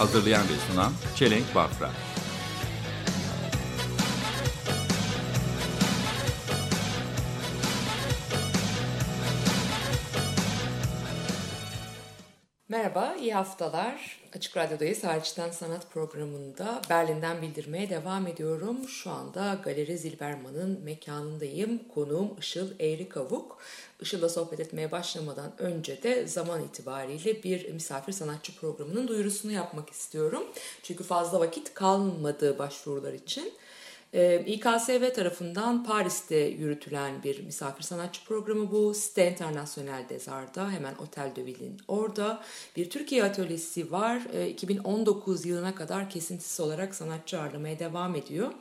Hazırlayan ve sunan Çelenk Bafra Merhaba, iyi haftalar. Açık Radyo'dayız. Hariçten Sanat programında Berlin'den bildirmeye devam ediyorum. Şu anda Galeri Zilberman'ın mekanındayım. Konuğum Işıl Eğri Kavuk. Işıl'la sohbet etmeye başlamadan önce de zaman itibariyle bir misafir sanatçı programının duyurusunu yapmak istiyorum. Çünkü fazla vakit kalmadı başvurular için. Ee, İKSV tarafından Paris'te yürütülen bir misafir sanatçı programı bu. Site International Desar'da hemen Otel de Ville'in orada bir Türkiye atölyesi var. Ee, 2019 yılına kadar kesintisiz olarak sanatçı ağırlamaya devam ediyor.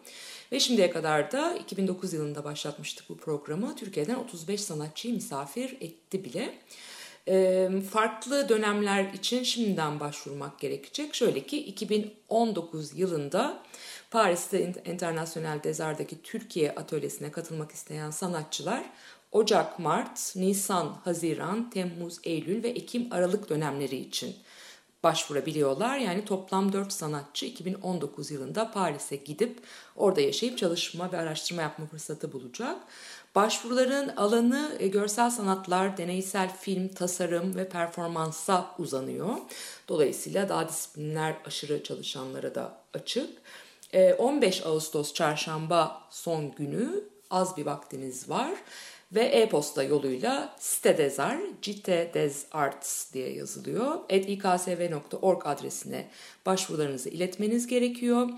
Ve şimdiye kadar da 2009 yılında başlatmıştık bu programı. Türkiye'den 35 sanatçıyı misafir etti bile. Ee, farklı dönemler için şimdiden başvurmak gerekecek. Şöyle ki 2019 yılında Paris'te International Desar'daki Türkiye atölyesine katılmak isteyen sanatçılar Ocak, Mart, Nisan, Haziran, Temmuz, Eylül ve Ekim, Aralık dönemleri için başvurabiliyorlar. Yani toplam 4 sanatçı 2019 yılında Paris'e gidip orada yaşayıp çalışma ve araştırma yapma fırsatı bulacak. Başvuruların alanı e, görsel sanatlar, deneysel film, tasarım ve performansa uzanıyor. Dolayısıyla daha disiplinler aşırı çalışanlara da açık. 15 Ağustos çarşamba son günü az bir vaktiniz var ve e-posta yoluyla sitedezar, citedezarts diye yazılıyor. iksv.org adresine başvurularınızı iletmeniz gerekiyor.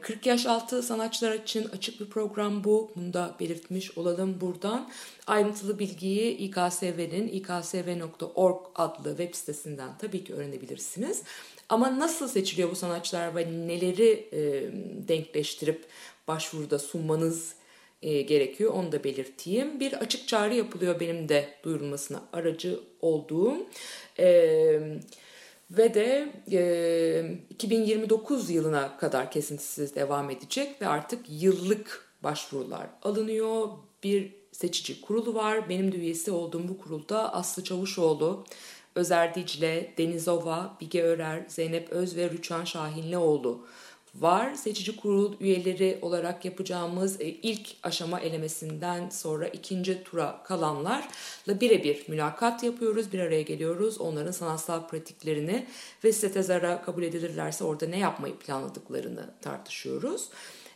40 yaş altı sanatçılar için açık bir program bu. Bunu da belirtmiş olalım buradan. Ayrıntılı bilgiyi İKSV'nin iksv.org adlı web sitesinden tabii ki öğrenebilirsiniz. Ama nasıl seçiliyor bu sanatçılar ve neleri e, denkleştirip başvuruda sunmanız e, gerekiyor onu da belirteyim. Bir açık çağrı yapılıyor benim de duyurulmasına aracı olduğum. E, ve de e, 2029 yılına kadar kesintisiz devam edecek ve artık yıllık başvurular alınıyor. Bir seçici kurulu var. Benim de üyesi olduğum bu kurulda Aslı Çavuşoğlu, Özer Dicle, Denizova, Bige Örer, Zeynep Öz ve Rüçhan Şahinlioğlu var. Seçici kurul üyeleri olarak yapacağımız e, ilk aşama elemesinden sonra ikinci tura kalanlarla birebir mülakat yapıyoruz. Bir araya geliyoruz. Onların sanatsal pratiklerini ve sitezara kabul edilirlerse orada ne yapmayı planladıklarını tartışıyoruz.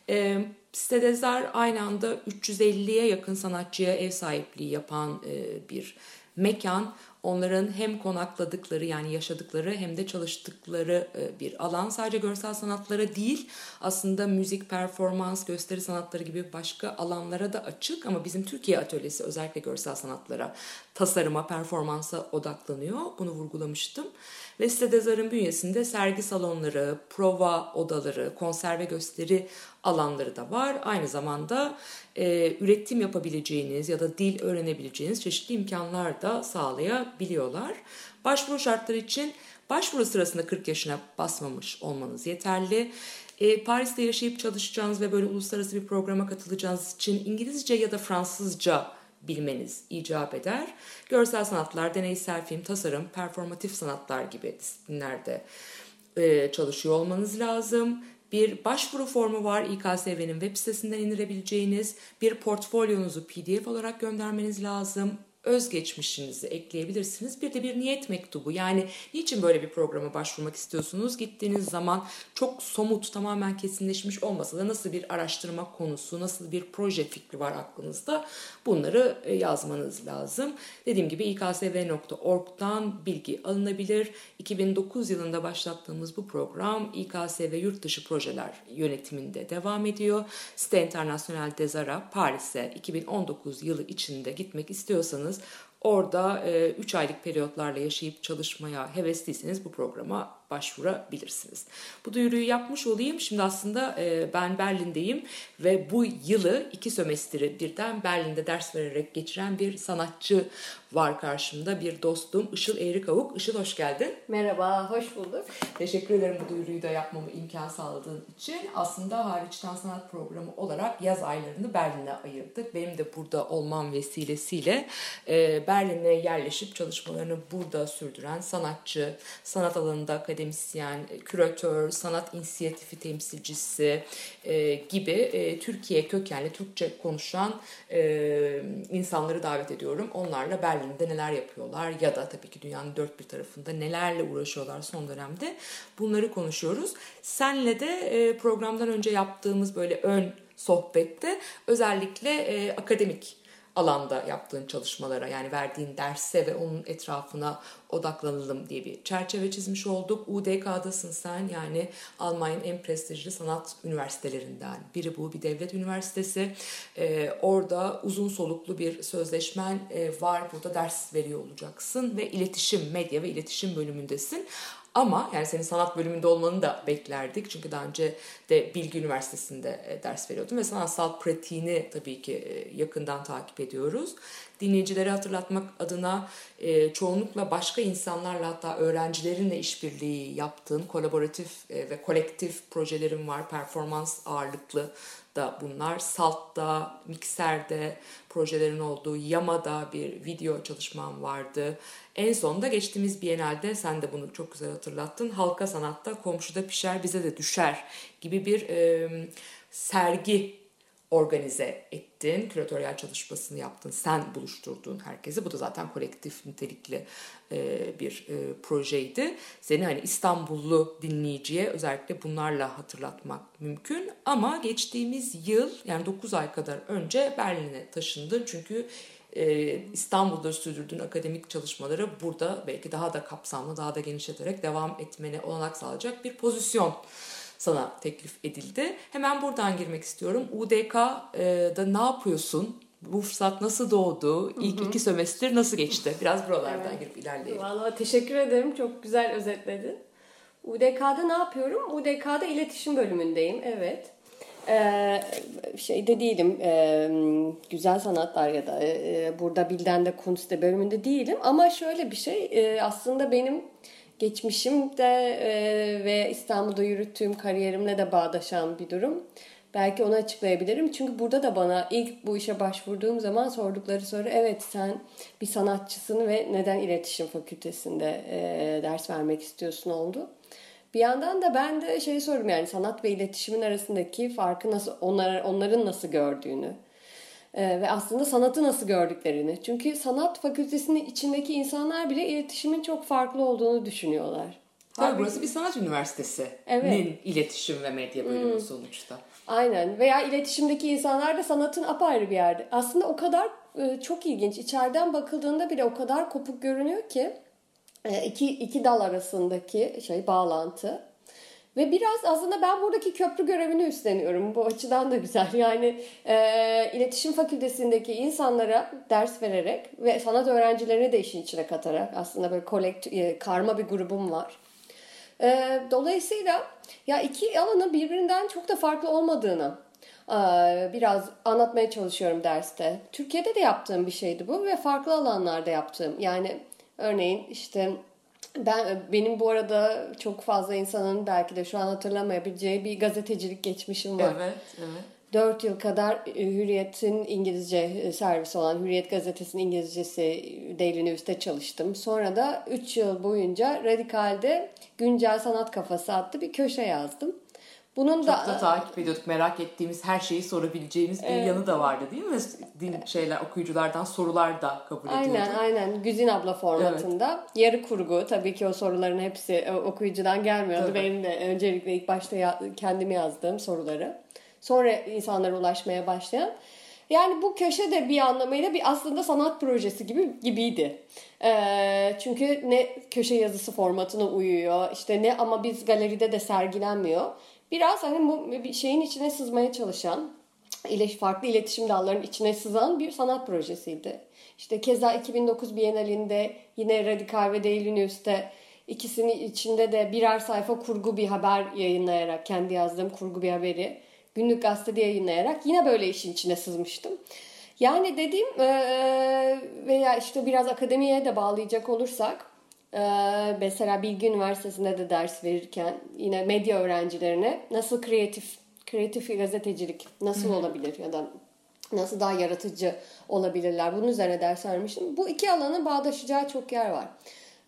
E, Sitedezar aynı anda 350'ye yakın sanatçıya ev sahipliği yapan e, bir mekan onların hem konakladıkları yani yaşadıkları hem de çalıştıkları bir alan. Sadece görsel sanatlara değil aslında müzik, performans, gösteri sanatları gibi başka alanlara da açık ama bizim Türkiye atölyesi özellikle görsel sanatlara, tasarıma, performansa odaklanıyor. Bunu vurgulamıştım. Ve Sitedezar'ın bünyesinde sergi salonları, prova odaları, konser ve gösteri alanları da var. Aynı zamanda e, üretim yapabileceğiniz ya da dil öğrenebileceğiniz çeşitli imkanlar da sağlayabiliyorlar. Başvuru şartları için başvuru sırasında 40 yaşına basmamış olmanız yeterli. E, Paris'te yaşayıp çalışacağınız ve böyle uluslararası bir programa katılacağınız için İngilizce ya da Fransızca bilmeniz icap eder. Görsel sanatlar, deneysel film, tasarım, performatif sanatlar gibi disiplinlerde e, çalışıyor olmanız lazım. Bir başvuru formu var İKSV'nin web sitesinden indirebileceğiniz. Bir portfolyonuzu PDF olarak göndermeniz lazım özgeçmişinizi ekleyebilirsiniz. Bir de bir niyet mektubu yani niçin böyle bir programa başvurmak istiyorsunuz? Gittiğiniz zaman çok somut tamamen kesinleşmiş olmasa da nasıl bir araştırma konusu, nasıl bir proje fikri var aklınızda bunları e, yazmanız lazım. Dediğim gibi iksv.org'dan bilgi alınabilir. 2009 yılında başlattığımız bu program İKSV Yurt Dışı Projeler yönetiminde devam ediyor. Site International Desara Paris'e 2019 yılı içinde gitmek istiyorsanız Orada 3 e, aylık periyotlarla yaşayıp çalışmaya hevesliyseniz bu programa başvurabilirsiniz. Bu duyuruyu yapmış olayım. Şimdi aslında e, ben Berlin'deyim ve bu yılı iki sömestri birden Berlin'de ders vererek geçiren bir sanatçı var karşımda. Bir dostum Işıl Eğrikavuk. Işıl hoş geldin. Merhaba, hoş bulduk. Teşekkür ederim bu duyuruyu da yapmamı imkan sağladığın için. Aslında hariçten sanat programı olarak yaz aylarını Berlin'e ayırdık. Benim de burada olmam vesilesiyle e, Berlin'e yerleşip çalışmalarını burada sürdüren sanatçı, sanat alanında akademisyen, küratör, sanat inisiyatifi temsilcisi e, gibi e, Türkiye kökenli Türkçe konuşan e, insanları davet ediyorum. Onlarla Berlin'de neler yapıyorlar ya da tabii ki dünyanın dört bir tarafında nelerle uğraşıyorlar son dönemde bunları konuşuyoruz. Senle de e, programdan önce yaptığımız böyle ön sohbette özellikle e, akademik alanda yaptığın çalışmalara yani verdiğin derse ve onun etrafına odaklanalım diye bir çerçeve çizmiş olduk. UDK'dasın sen yani Almanya'nın en prestijli sanat üniversitelerinden biri bu bir devlet üniversitesi. Ee, orada uzun soluklu bir sözleşmen e, var. Burada ders veriyor olacaksın ve iletişim, medya ve iletişim bölümündesin. Ama yani senin sanat bölümünde olmanı da beklerdik. Çünkü daha önce de Bilgi Üniversitesi'nde e, ders veriyordum ve sanatsal pratiğini tabii ki e, yakından takip ediyoruz. Dinleyicileri hatırlatmak adına e, çoğunlukla başka insanlarla hatta öğrencilerinle işbirliği yaptığın kolaboratif ve kolektif projelerim var. Performans ağırlıklı da bunlar. Salt'ta, Mikser'de projelerin olduğu, Yama'da bir video çalışmam vardı. En sonunda geçtiğimiz Biennale'de sen de bunu çok güzel hatırlattın. Halka sanatta komşuda pişer bize de düşer gibi bir e, sergi organize ettin. Küratöryel çalışmasını yaptın. Sen buluşturdun herkesi. Bu da zaten kolektif nitelikli e, bir e, projeydi. Seni hani İstanbullu dinleyiciye özellikle bunlarla hatırlatmak mümkün. Ama geçtiğimiz yıl yani 9 ay kadar önce Berlin'e taşındın. Çünkü e, İstanbul'da sürdürdüğün akademik çalışmaları burada belki daha da kapsamlı, daha da genişleterek devam etmene olanak sağlayacak bir pozisyon sana teklif edildi. Hemen buradan girmek istiyorum. UDK'da ne yapıyorsun? Bu fırsat nasıl doğdu? İlk iki sömestr nasıl geçti? Biraz buralardan evet. girip ilerleyelim. Valla teşekkür ederim. Çok güzel özetledin. UDK'da ne yapıyorum? UDK'da iletişim bölümündeyim. Evet. Ee, şeyde değilim. E, güzel sanatlar ya da e, burada Bilden de Kunst'te bölümünde değilim. Ama şöyle bir şey. E, aslında benim geçmişimde e, ve İstanbul'da yürüttüğüm kariyerimle de bağdaşan bir durum. Belki onu açıklayabilirim. Çünkü burada da bana ilk bu işe başvurduğum zaman sordukları soru evet sen bir sanatçısın ve neden iletişim fakültesinde e, ders vermek istiyorsun oldu. Bir yandan da ben de şey sordum yani sanat ve iletişimin arasındaki farkı nasıl onlar, onların nasıl gördüğünü. Ee, ve aslında sanatı nasıl gördüklerini. Çünkü sanat fakültesinin içindeki insanlar bile iletişimin çok farklı olduğunu düşünüyorlar. Tabii burası bir sanat üniversitesinin evet. iletişim ve medya bölümü hmm. sonuçta. Aynen veya iletişimdeki insanlar da sanatın apayrı bir yerde. Aslında o kadar e, çok ilginç. İçeriden bakıldığında bile o kadar kopuk görünüyor ki e, iki, iki dal arasındaki şey bağlantı. Ve biraz aslında ben buradaki köprü görevini üstleniyorum. Bu açıdan da güzel. Yani e, iletişim fakültesindeki insanlara ders vererek ve sanat öğrencilerini de işin içine katarak aslında böyle kolekt, e, karma bir grubum var. E, dolayısıyla ya iki alanın birbirinden çok da farklı olmadığını e, biraz anlatmaya çalışıyorum derste. Türkiye'de de yaptığım bir şeydi bu ve farklı alanlarda yaptığım. Yani örneğin işte ben benim bu arada çok fazla insanın belki de şu an hatırlamayabileceği bir gazetecilik geçmişim var. Evet, evet. 4 yıl kadar e, Hürriyet'in İngilizce e, servisi olan Hürriyet gazetesinin İngilizcesi Daily News'te çalıştım. Sonra da 3 yıl boyunca Radikal'de Güncel Sanat Kafası adlı bir köşe yazdım. Bunun Çok da, da takip ediyorduk. Merak ettiğimiz her şeyi sorabileceğimiz bir evet. yanı da vardı değil mi? Din şeyler okuyuculardan sorular da kabul aynen, ediyorduk. Aynen aynen. Güzin abla formatında. Evet. Yarı kurgu. Tabii ki o soruların hepsi okuyucudan gelmiyordu. Tabii. Benim de öncelikle ilk başta ya, kendim yazdığım soruları. Sonra insanlara ulaşmaya başlayan. Yani bu köşe de bir anlamıyla bir aslında sanat projesi gibi gibiydi. Ee, çünkü ne köşe yazısı formatına uyuyor, işte ne ama biz galeride de sergilenmiyor biraz hani bu bir şeyin içine sızmaya çalışan, farklı iletişim dallarının içine sızan bir sanat projesiydi. İşte keza 2009 Bienalinde yine Radikal ve Daily News'te İkisinin içinde de birer sayfa kurgu bir haber yayınlayarak, kendi yazdığım kurgu bir haberi günlük gazetede yayınlayarak yine böyle işin içine sızmıştım. Yani dediğim veya işte biraz akademiye de bağlayacak olursak eee, mesela Bilgi Üniversitesi'nde de ders verirken yine medya öğrencilerine nasıl kreatif kreatif gazetecilik nasıl olabilir ya da nasıl daha yaratıcı olabilirler bunun üzerine ders vermiştim. Bu iki alanın bağdaşacağı çok yer var.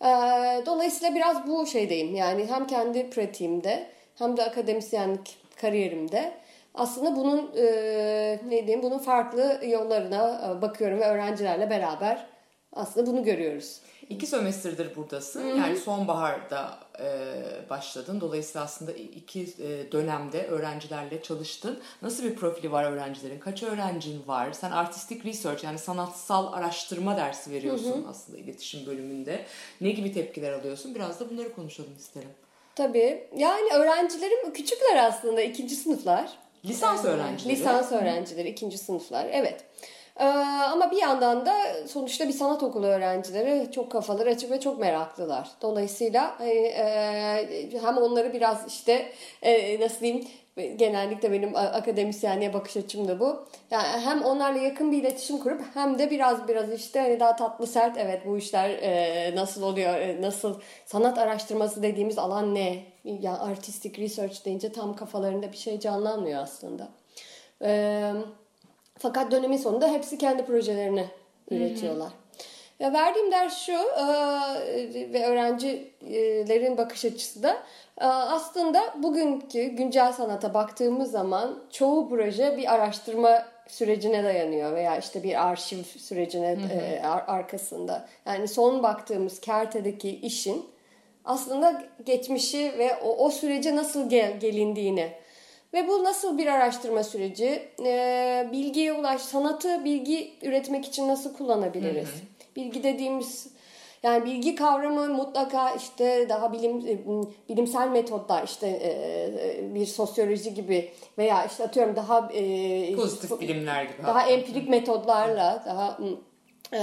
Eee, dolayısıyla biraz bu şeydeyim yani hem kendi pratiğimde hem de akademisyenlik kariyerimde aslında bunun e, ne diyeyim bunun farklı yollarına e, bakıyorum ve öğrencilerle beraber aslında bunu görüyoruz. İki sömestrdir buradasın. Yani sonbaharda e, başladın. Dolayısıyla aslında iki e, dönemde öğrencilerle çalıştın. Nasıl bir profili var öğrencilerin? Kaç öğrencin var? Sen artistik research yani sanatsal araştırma dersi veriyorsun aslında iletişim bölümünde. Ne gibi tepkiler alıyorsun? Biraz da bunları konuşalım isterim. Tabii yani öğrencilerim küçükler aslında ikinci sınıflar. Lisans Ee, öğrencileri. Lisans öğrencileri ikinci sınıflar evet. Ee, ama bir yandan da sonuçta bir sanat okulu öğrencileri çok kafaları açık ve çok meraklılar. Dolayısıyla hani, e, hem onları biraz işte e, nasıl diyeyim genellikle benim akademisyenliğe bakış açım da bu. Yani hem onlarla yakın bir iletişim kurup hem de biraz biraz işte hani daha tatlı sert evet bu işler e, nasıl oluyor e, nasıl sanat araştırması dediğimiz alan ne? Yani artistik research deyince tam kafalarında bir şey canlanmıyor aslında. Eee fakat dönemin sonunda hepsi kendi projelerini üretiyorlar. Ve verdiğim ders şu e, ve öğrencilerin bakış açısı da e, aslında bugünkü güncel sanata baktığımız zaman çoğu proje bir araştırma sürecine dayanıyor veya işte bir arşiv sürecine e, ar- arkasında. Yani son baktığımız kertedeki işin aslında geçmişi ve o, o sürece nasıl gel, gelindiğini ve bu nasıl bir araştırma süreci? Ee, bilgiye ulaş, sanatı bilgi üretmek için nasıl kullanabiliriz? Bilgi dediğimiz yani bilgi kavramı mutlaka işte daha bilim e, bilimsel metotlar işte e, bir sosyoloji gibi veya işte atıyorum daha e, Pozitif bilimler gibi. daha empirik metodlarla daha e,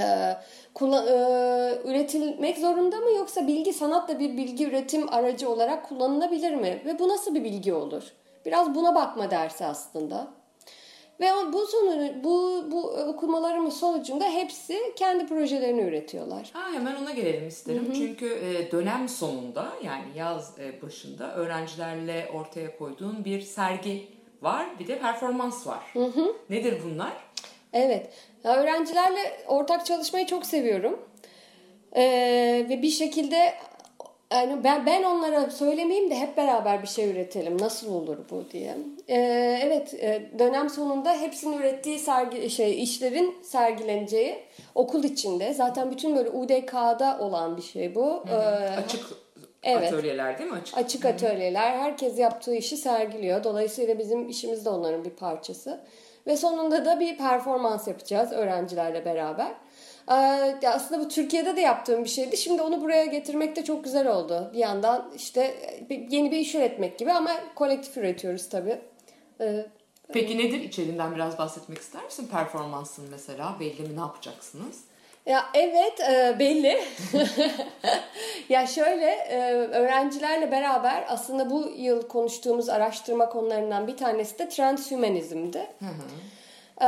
kullan, e, üretilmek zorunda mı yoksa bilgi sanatla bir bilgi üretim aracı olarak kullanılabilir mi? Ve bu nasıl bir bilgi olur? Biraz buna bakma dersi aslında. Ve bu sonu bu bu okumalarımın sonucunda hepsi kendi projelerini üretiyorlar. Ha, hemen ona gelelim isterim. Çünkü e, dönem sonunda yani yaz e, başında öğrencilerle ortaya koyduğun bir sergi var. Bir de performans var. Nedir bunlar? Evet. Ya öğrencilerle ortak çalışmayı çok seviyorum. Ee, ve bir şekilde yani ben ben onlara söylemeyeyim de hep beraber bir şey üretelim. Nasıl olur bu diye. Ee, evet, e, dönem sonunda hepsinin ürettiği sergi şey işlerin sergileneceği okul içinde. Zaten bütün böyle UDK'da olan bir şey bu. Ee, Açık Evet. atölyeler değil mi? Açık. Açık atölyeler. Herkes yaptığı işi sergiliyor. Dolayısıyla bizim işimiz de onların bir parçası. Ve sonunda da bir performans yapacağız öğrencilerle beraber. Ee, aslında bu Türkiye'de de yaptığım bir şeydi. Şimdi onu buraya getirmek de çok güzel oldu. Bir yandan işte bir- yeni bir iş üretmek gibi ama kolektif üretiyoruz tabii. Ee, Peki nedir içeriğinden biraz bahsetmek ister misin? Performansın mesela belli mi ne yapacaksınız? Ya evet e, belli. ya şöyle e, öğrencilerle beraber aslında bu yıl konuştuğumuz araştırma konularından bir tanesi de transhümanizmdi. E,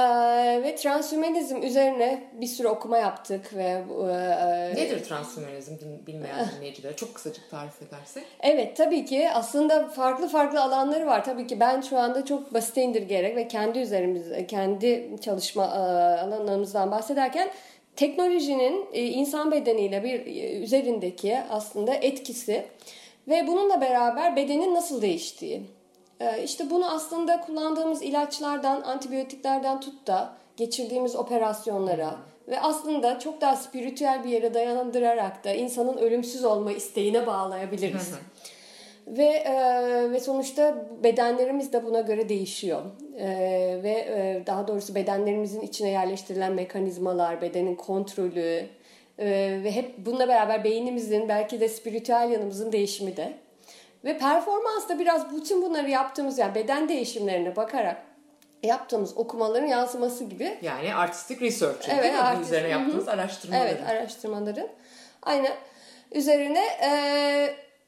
ve transhümanizm üzerine bir sürü okuma yaptık ve e, Nedir transhümanizm bil- bilmeyen dinleyicilere? Çok kısacık tarif edersek. Evet tabii ki aslında farklı farklı alanları var. Tabii ki ben şu anda çok basite indirgeyerek ve kendi üzerimiz, kendi çalışma alanlarımızdan bahsederken teknolojinin insan bedeniyle bir üzerindeki aslında etkisi ve bununla beraber bedenin nasıl değiştiği. E, İşte bunu aslında kullandığımız ilaçlardan, antibiyotiklerden tut da geçirdiğimiz operasyonlara ve aslında çok daha spiritüel bir yere dayandırarak da insanın ölümsüz olma isteğine bağlayabiliriz. Ve e, ve sonuçta bedenlerimiz de buna göre değişiyor. E, ve e, daha doğrusu bedenlerimizin içine yerleştirilen mekanizmalar, bedenin kontrolü e, ve hep bununla beraber beynimizin belki de spiritüel yanımızın değişimi de. Ve performans da biraz bütün bunları yaptığımız yani beden değişimlerine bakarak yaptığımız okumaların yansıması gibi. Yani artistik research Evet, değil mi? Artist- üzerine Hı hı. yaptığınız araştırmaları. Evet araştırmaların. Aynen. Üzerine e,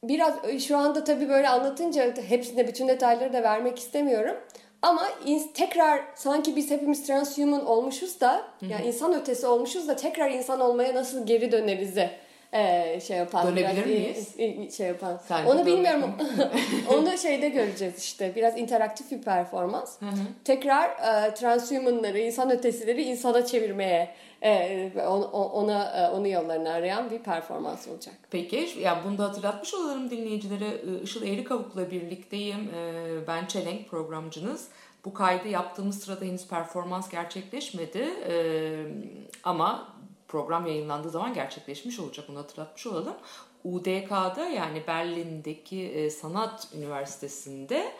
biraz şu anda tabii böyle anlatınca hepsinde bütün detayları da vermek istemiyorum. Ama tekrar sanki biz hepimiz transhuman olmuşuz da yani insan ötesi olmuşuz da tekrar insan olmaya nasıl geri dönerize e, şey yapan. Dönebilir biraz, miyiz? Şey yapan. Sence Onu bilmiyorum. Onu şeyde göreceğiz işte. Biraz interaktif bir performans. Tekrar e, transhumanları, insan ötesileri insana çevirmeye e, on- on- ona e, onu yollarını arayan bir performans olacak. Peki, yani bunu da hatırlatmış olalım dinleyicilere. Ee, Işıl Eğrikavuk'la birlikteyim. Ee, Ben Çelenk programcınız. Bu kaydı yaptığımız sırada henüz performans gerçekleşmedi. Ee, Ama program yayınlandığı zaman gerçekleşmiş olacak. Bunu hatırlatmış olalım. UDK'da yani Berlin'deki e, Sanat Üniversitesi'nde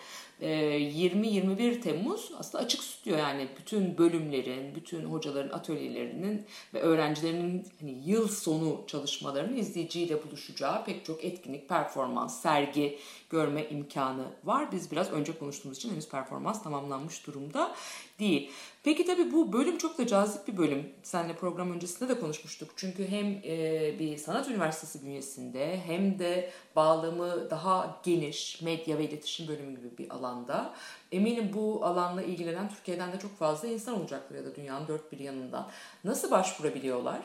e, 20-21 Temmuz aslında açık stüdyo yani bütün bölümlerin, bütün hocaların atölyelerinin ve öğrencilerinin hani yıl sonu çalışmalarının izleyiciyle buluşacağı pek çok etkinlik, performans, sergi görme imkanı var. Biz biraz önce konuştuğumuz için henüz performans tamamlanmış durumda değil. Peki tabii bu bölüm çok da cazip bir bölüm. Seninle program öncesinde de konuşmuştuk. Çünkü hem e, bir sanat üniversitesi bünyesinde hem de bağlamı daha geniş medya ve iletişim bölümü gibi bir alanda. Eminim bu alanla ilgilenen Türkiye'den de çok fazla insan olacaktır ya da dünyanın dört bir yanından. Nasıl başvurabiliyorlar?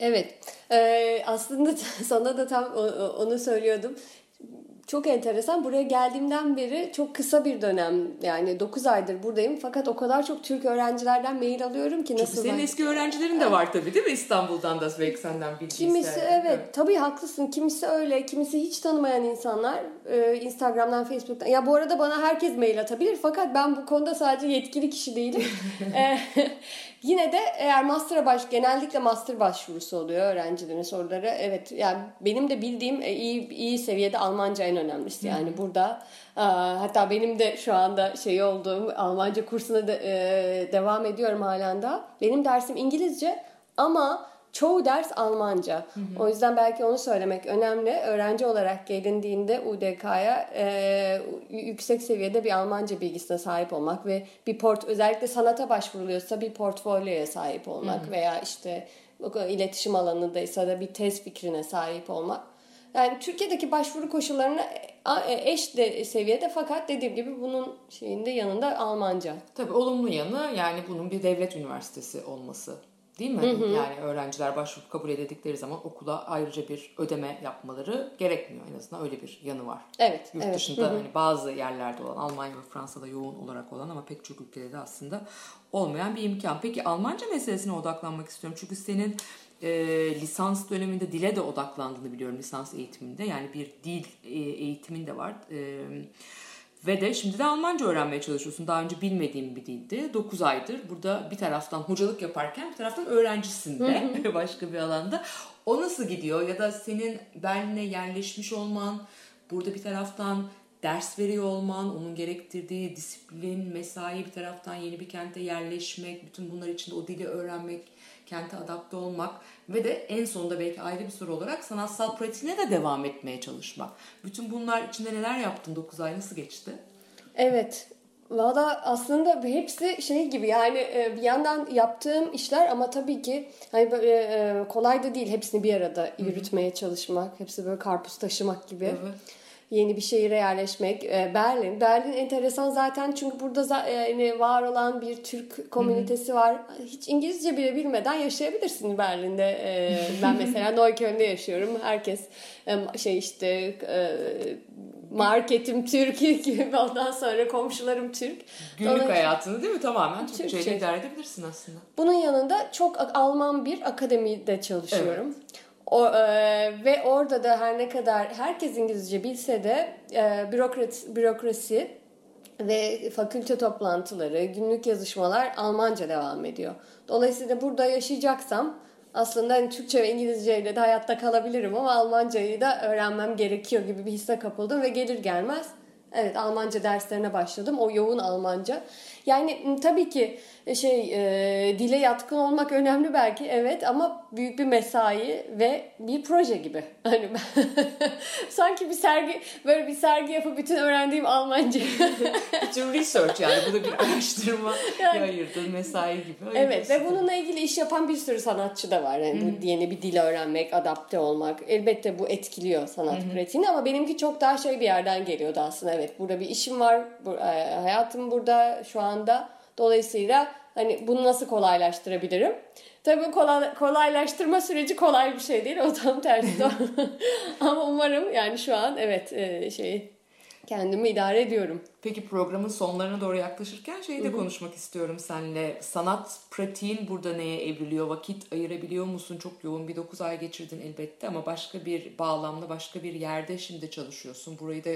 Evet. Ee, aslında sana da tam onu söylüyordum. Çok enteresan. Buraya geldiğimden beri çok kısa bir dönem yani 9 aydır buradayım. Fakat o kadar çok Türk öğrencilerden mail alıyorum ki Çünkü nasıl senin ben- eski öğrencilerin de var tabii değil mi İstanbul'dan da belki senden bilgi Kimisi isterler. evet tabii haklısın. Kimisi öyle, kimisi hiç tanımayan insanlar e, Instagram'dan, Facebook'tan. Ya bu arada bana herkes mail atabilir fakat ben bu konuda sadece yetkili kişi değilim. Yine de eğer master'a baş genellikle master başvurusu oluyor öğrencilerin soruları. Evet yani benim de bildiğim e, iyi iyi seviyede Almanca en önemlisi. Yani burada e, hatta benim de şu anda şey olduğum Almanca kursuna da, e, devam ediyorum halen daha. Benim dersim İngilizce ama çoğu ders Almanca. O yüzden belki onu söylemek önemli. Öğrenci olarak gelindiğinde UDK'ya e, yüksek seviyede bir Almanca bilgisine sahip olmak ve bir port özellikle sanata başvuruluyorsa bir portfolyoya sahip olmak veya işte iletişim alanındaysa da bir tez fikrine sahip olmak. Yani Türkiye'deki başvuru koşullarına e, eş de seviyede fakat dediğim gibi bunun şeyinde yanında Almanca. Tabii olumlu yanı yani bunun bir devlet üniversitesi olması. Değil mi? Yani öğrenciler başvurup kabul edildikleri zaman okula ayrıca bir ödeme yapmaları gerekmiyor. En azından öyle bir yanı var. Evet, Yurt evet. dışında hani bazı yerlerde olan, Almanya ve Fransa'da yoğun olarak olan ama pek çok ülkede de aslında olmayan bir imkan. Peki Almanca meselesine odaklanmak istiyorum. Çünkü senin e, lisans döneminde dile de odaklandığını biliyorum lisans eğitiminde. Yani bir dil e, eğitimin de var. E, ve de şimdi de Almanca öğrenmeye çalışıyorsun. Daha önce bilmediğim bir dildi. 9 aydır burada bir taraftan hocalık yaparken bir taraftan öğrencisin de başka bir alanda. O nasıl gidiyor? Ya da senin Berlin'e yerleşmiş olman, burada bir taraftan ders veriyor olman, onun gerektirdiği disiplin, mesai bir taraftan yeni bir kente yerleşmek, bütün bunlar içinde o dili öğrenmek, kente adapte olmak ve de en sonunda belki ayrı bir soru olarak sanatsal pratiğine de devam etmeye çalışmak. Bütün bunlar içinde neler yaptın 9 ay nasıl geçti? Evet. Valla aslında hepsi şey gibi yani e, bir yandan yaptığım işler ama tabii ki hani böyle e, kolay da değil hepsini bir arada yürütmeye çalışmak. Hepsi böyle karpuz taşımak gibi. Evet. Yeni bir şehire yerleşmek. E, Berlin. Berlin enteresan zaten çünkü burada yani var olan bir Türk komünitesi var. Hiç İngilizce bile bilmeden yaşayabilirsin Berlin'de. E, ben mesela Neukölln'de yaşıyorum. Herkes e, şey işte e, marketim Türk gibi ondan sonra komşularım Türk. Günlük Dolayısıyla- hayatını değil mi tamamen Türkçeyle Türkçe. idare edebilirsin aslında. Bunun yanında çok Alman bir akademide çalışıyorum. O, e, ve orada da her ne kadar herkes İngilizce bilse de e, bürokrat, bürokrasi ve fakülte toplantıları, günlük yazışmalar Almanca devam ediyor. Dolayısıyla burada yaşayacaksam aslında hani Türkçe ve İngilizceyle de hayatta kalabilirim ama Almancayı da öğrenmem gerekiyor gibi bir hisse kapıldım ve gelir gelmez Evet Almanca derslerine başladım. O yoğun Almanca. Yani tabii ki e, şey e, dile yatkın olmak önemli belki evet ama büyük bir mesai ve bir proje gibi. Hani ben sanki bir sergi böyle bir sergi yapıp bütün öğrendiğim Almanca. Bütün research yani bu da bir araştırma Yani- ayırdığın mesai gibi. evet ve bununla ilgili iş yapan bir sürü sanatçı da var. Yani bu yeni bir dil öğrenmek, adapte olmak. Elbette bu etkiliyor sanat pratiğini ama benimki çok daha şey bir yerden geliyordu aslında. Evet burada bir işim var. E, hayatım burada şu anda. Dolayısıyla hani bunu nasıl kolaylaştırabilirim? Tabii kolay, kolaylaştırma süreci kolay bir şey değil. O tam tersi. ama umarım yani şu an evet e, şey kendimi idare ediyorum. Peki programın sonlarına doğru yaklaşırken şeyi de konuşmak istiyorum seninle. Sanat pratiğin burada neye evriliyor? Vakit ayırabiliyor musun? Çok yoğun bir 9 ay geçirdin elbette ama başka bir bağlamda, başka bir yerde şimdi çalışıyorsun. Burayı da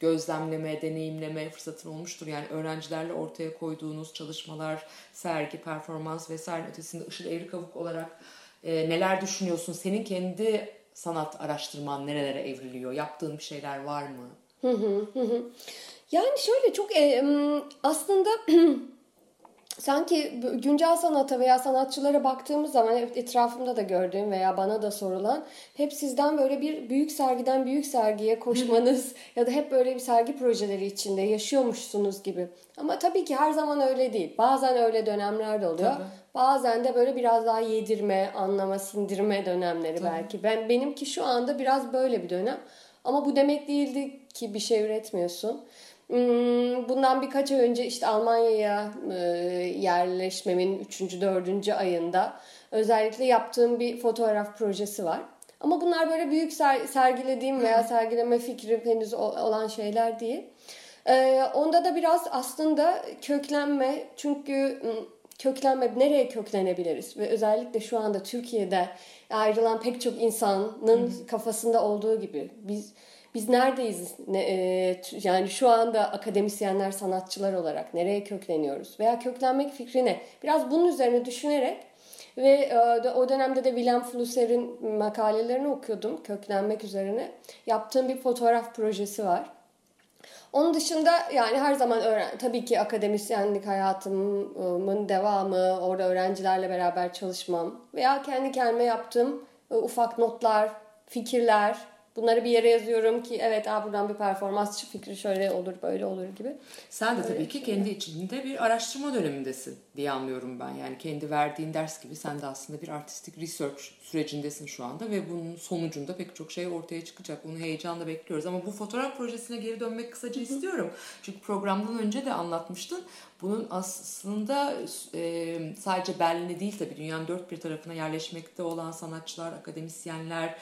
gözlemleme, deneyimleme fırsatın olmuştur. Yani öğrencilerle ortaya koyduğunuz çalışmalar, sergi, performans vesaire ötesinde Işıl Evrikavuk olarak e, neler düşünüyorsun? Senin kendi sanat araştırman nerelere evriliyor? Yaptığın bir şeyler var mı? Yani şöyle çok e, aslında sanki güncel sanata veya sanatçılara baktığımız zaman etrafımda da gördüğüm veya bana da sorulan hep sizden böyle bir büyük sergiden büyük sergiye koşmanız ya da hep böyle bir sergi projeleri içinde yaşıyormuşsunuz gibi. Ama tabii ki her zaman öyle değil. Bazen öyle dönemler de oluyor. Tabii. Bazen de böyle biraz daha yedirme, anlama, sindirme dönemleri belki. Ben benimki şu anda biraz böyle bir dönem. Ama bu demek değildi ki bir şey üretmiyorsun. Hmm, Bundan birkaç ay önce işte Almanya'ya e, yerleşmemin 3. 4. ayında özellikle yaptığım bir fotoğraf projesi var. Ama bunlar böyle büyük ser- sergilediğim veya sergileme fikrim henüz olan şeyler değil. Ee, onda da biraz aslında köklenme çünkü ım, köklenme nereye köklenebiliriz? Ve özellikle şu anda Türkiye'de ayrılan pek çok insanın kafasında olduğu gibi biz biz neredeyiz? Ne- e, yani şu anda akademisyenler sanatçılar olarak nereye kökleniyoruz? Veya köklenmek fikri ne? Biraz bunun üzerine düşünerek ve e, o dönemde de Willem Flusser'in makalelerini okuyordum. Köklenmek üzerine yaptığım bir fotoğraf projesi var. Onun dışında yani her zaman öğren tabii ki akademisyenlik hayatımın devamı, orada öğrencilerle beraber çalışmam veya kendi kendime yaptığım e, ufak notlar, fikirler, bunları bir yere yazıyorum ki evet aa buradan bir performans fikri şöyle olur, böyle olur gibi. Sen de tabii ki kendi içinde bir araştırma dönemindesin diye anlıyorum ben. Yani kendi verdiğin ders gibi sen de aslında bir artistik research sürecindesin şu anda ve bunun sonucunda pek çok şey ortaya çıkacak. Bunu heyecanla bekliyoruz. Ama bu fotoğraf projesine geri dönmek kısaca istiyorum. Çünkü programdan önce de anlatmıştın. Bunun aslında e, sadece Berlin'de değil tabii dünyanın dört bir tarafına yerleşmekte olan sanatçılar, akademisyenler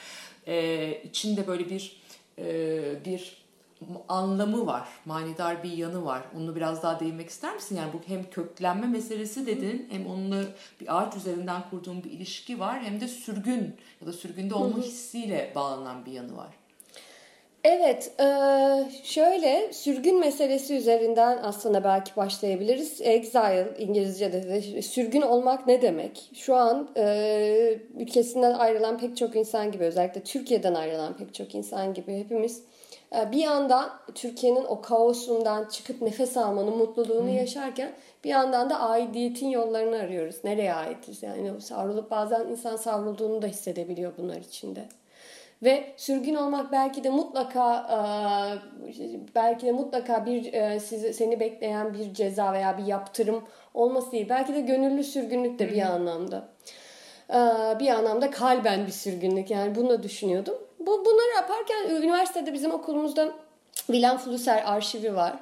e, içinde böyle bir e, bir anlamı var. Manidar bir yanı var. Onu biraz daha değinmek ister misin? Yani bu hem köklenme meselesi dedin hem onunla bir ağaç üzerinden kurduğun bir ilişki var hem de sürgün ya da sürgünde olma hissiyle bağlanan bir yanı var. Evet, eee, şöyle sürgün meselesi üzerinden aslında belki başlayabiliriz. Exile İngilizce'de de sürgün olmak ne demek? Şu an eee, ülkesinden ayrılan pek çok insan gibi özellikle Türkiye'den ayrılan pek çok insan gibi hepimiz e, bir yandan Türkiye'nin o kaosundan çıkıp nefes almanın mutluluğunu yaşarken bir yandan da aidiyetin yollarını arıyoruz. Nereye aitiz? Yani savrulup bazen insan savrulduğunu da hissedebiliyor bunlar içinde. Ve sürgün olmak belki de mutlaka e, belki de mutlaka bir e, sizi seni bekleyen bir ceza veya bir yaptırım olması değil. Belki de gönüllü sürgünlük de bir anlamda. E, Bir anlamda kalben bir sürgünlük. Yani bunu da düşünüyordum. Bu bunları yaparken üniversitede bizim okulumuzda Willem Flusser arşivi var.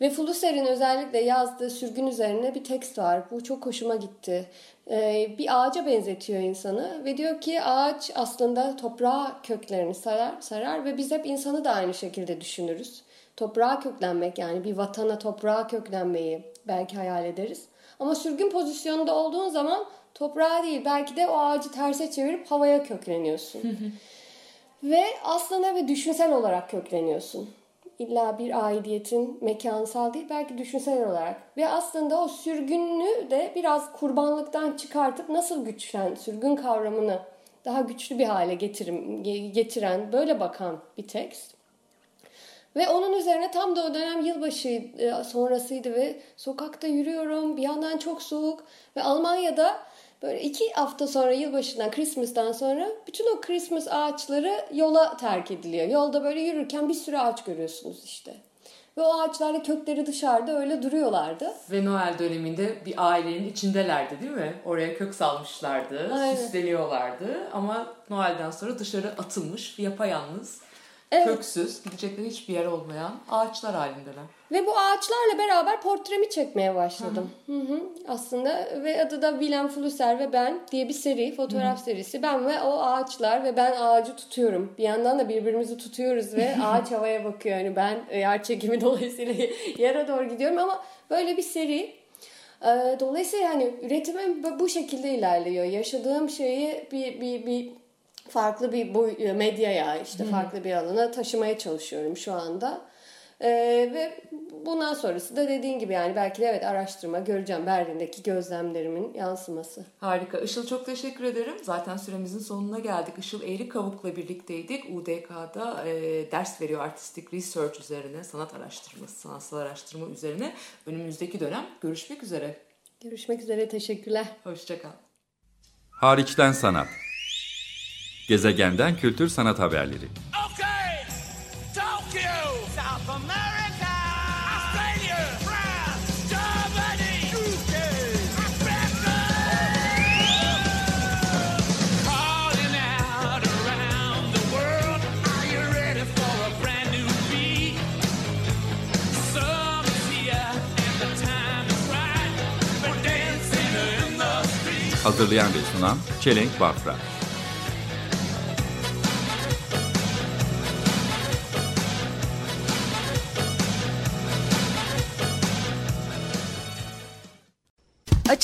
Ve Flusser'in özellikle yazdığı sürgün üzerine bir tekst var. Bu çok hoşuma gitti. Ee, bir ağaca benzetiyor insanı ve diyor ki ağaç aslında toprağa köklerini sarar, sarar ve biz hep insanı da aynı şekilde düşünürüz. Toprağa köklenmek yani bir vatana toprağa köklenmeyi belki hayal ederiz. Ama sürgün pozisyonunda olduğun zaman toprağa değil belki de o ağacı terse çevirip havaya kökleniyorsun. Ve aslında ve düşünsel olarak kökleniyorsun. İlla bir aidiyetin mekansal değil belki düşünsel olarak. Ve aslında o sürgünlüğü de biraz kurbanlıktan çıkartıp nasıl güçlen, sürgün kavramını daha güçlü bir hale getirim, ge- getiren, böyle bakan bir tekst. Ve onun üzerine tam da o dönem yılbaşı e, sonrasıydı ve sokakta yürüyorum. Bir yandan çok soğuk ve Almanya'da Böyle iki hafta sonra yılbaşından, Christmas'tan sonra bütün o Christmas ağaçları yola terk ediliyor. Yolda böyle yürürken bir sürü ağaç görüyorsunuz işte. Ve o ağaçlarda kökleri dışarıda öyle duruyorlardı. Ve Noel döneminde bir ailenin içindelerdi değil mi? Oraya kök salmışlardı, Aynen. süsleniyorlardı. Ama Noel'den sonra dışarı atılmış, yapayalnız, Evet. köksüz, gidecekleri hiçbir yer olmayan ağaçlar halindeler. Ve bu ağaçlarla beraber portremi çekmeye başladım. Hı hı. Aslında ve adı da Willem Flusser ve ben diye bir seri, fotoğraf serisi. Ben ve o ağaçlar ve ben ağacı tutuyorum. Bir yandan da birbirimizi tutuyoruz ve ağaç havaya bakıyor. Yani ben yer çekimi dolayısıyla yere doğru gidiyorum ama böyle bir seri. Ee, Dolayısıyla yani üretimim bu şekilde ilerliyor. Yaşadığım şeyi bir bir bir farklı bir boy, medyaya işte farklı bir alana taşımaya çalışıyorum şu anda. Ee, ve bundan sonrası da dediğin gibi yani belki de evet araştırma göreceğim Berlin'deki gözlemlerimin yansıması. Harika. Işıl çok teşekkür ederim. Zaten süremizin sonuna geldik. Işıl Eğri Kavuk'la birlikteydik. UDK'da e, ders veriyor artistik research üzerine, sanat araştırması, sanatsal araştırma üzerine. Önümüzdeki dönem görüşmek üzere. Görüşmek üzere teşekkürler. Hoşçakal. Hariçten sanat. Gezegenden kültür sanat haberleri. Okay, Tokyo, South America, Australia, France, Germany, UK. Calling out around the world, are you ready for a brand new beat? Summer's here and the time is right for dancing in the street. Hazırlayan ve sunan Çelenk Bafra.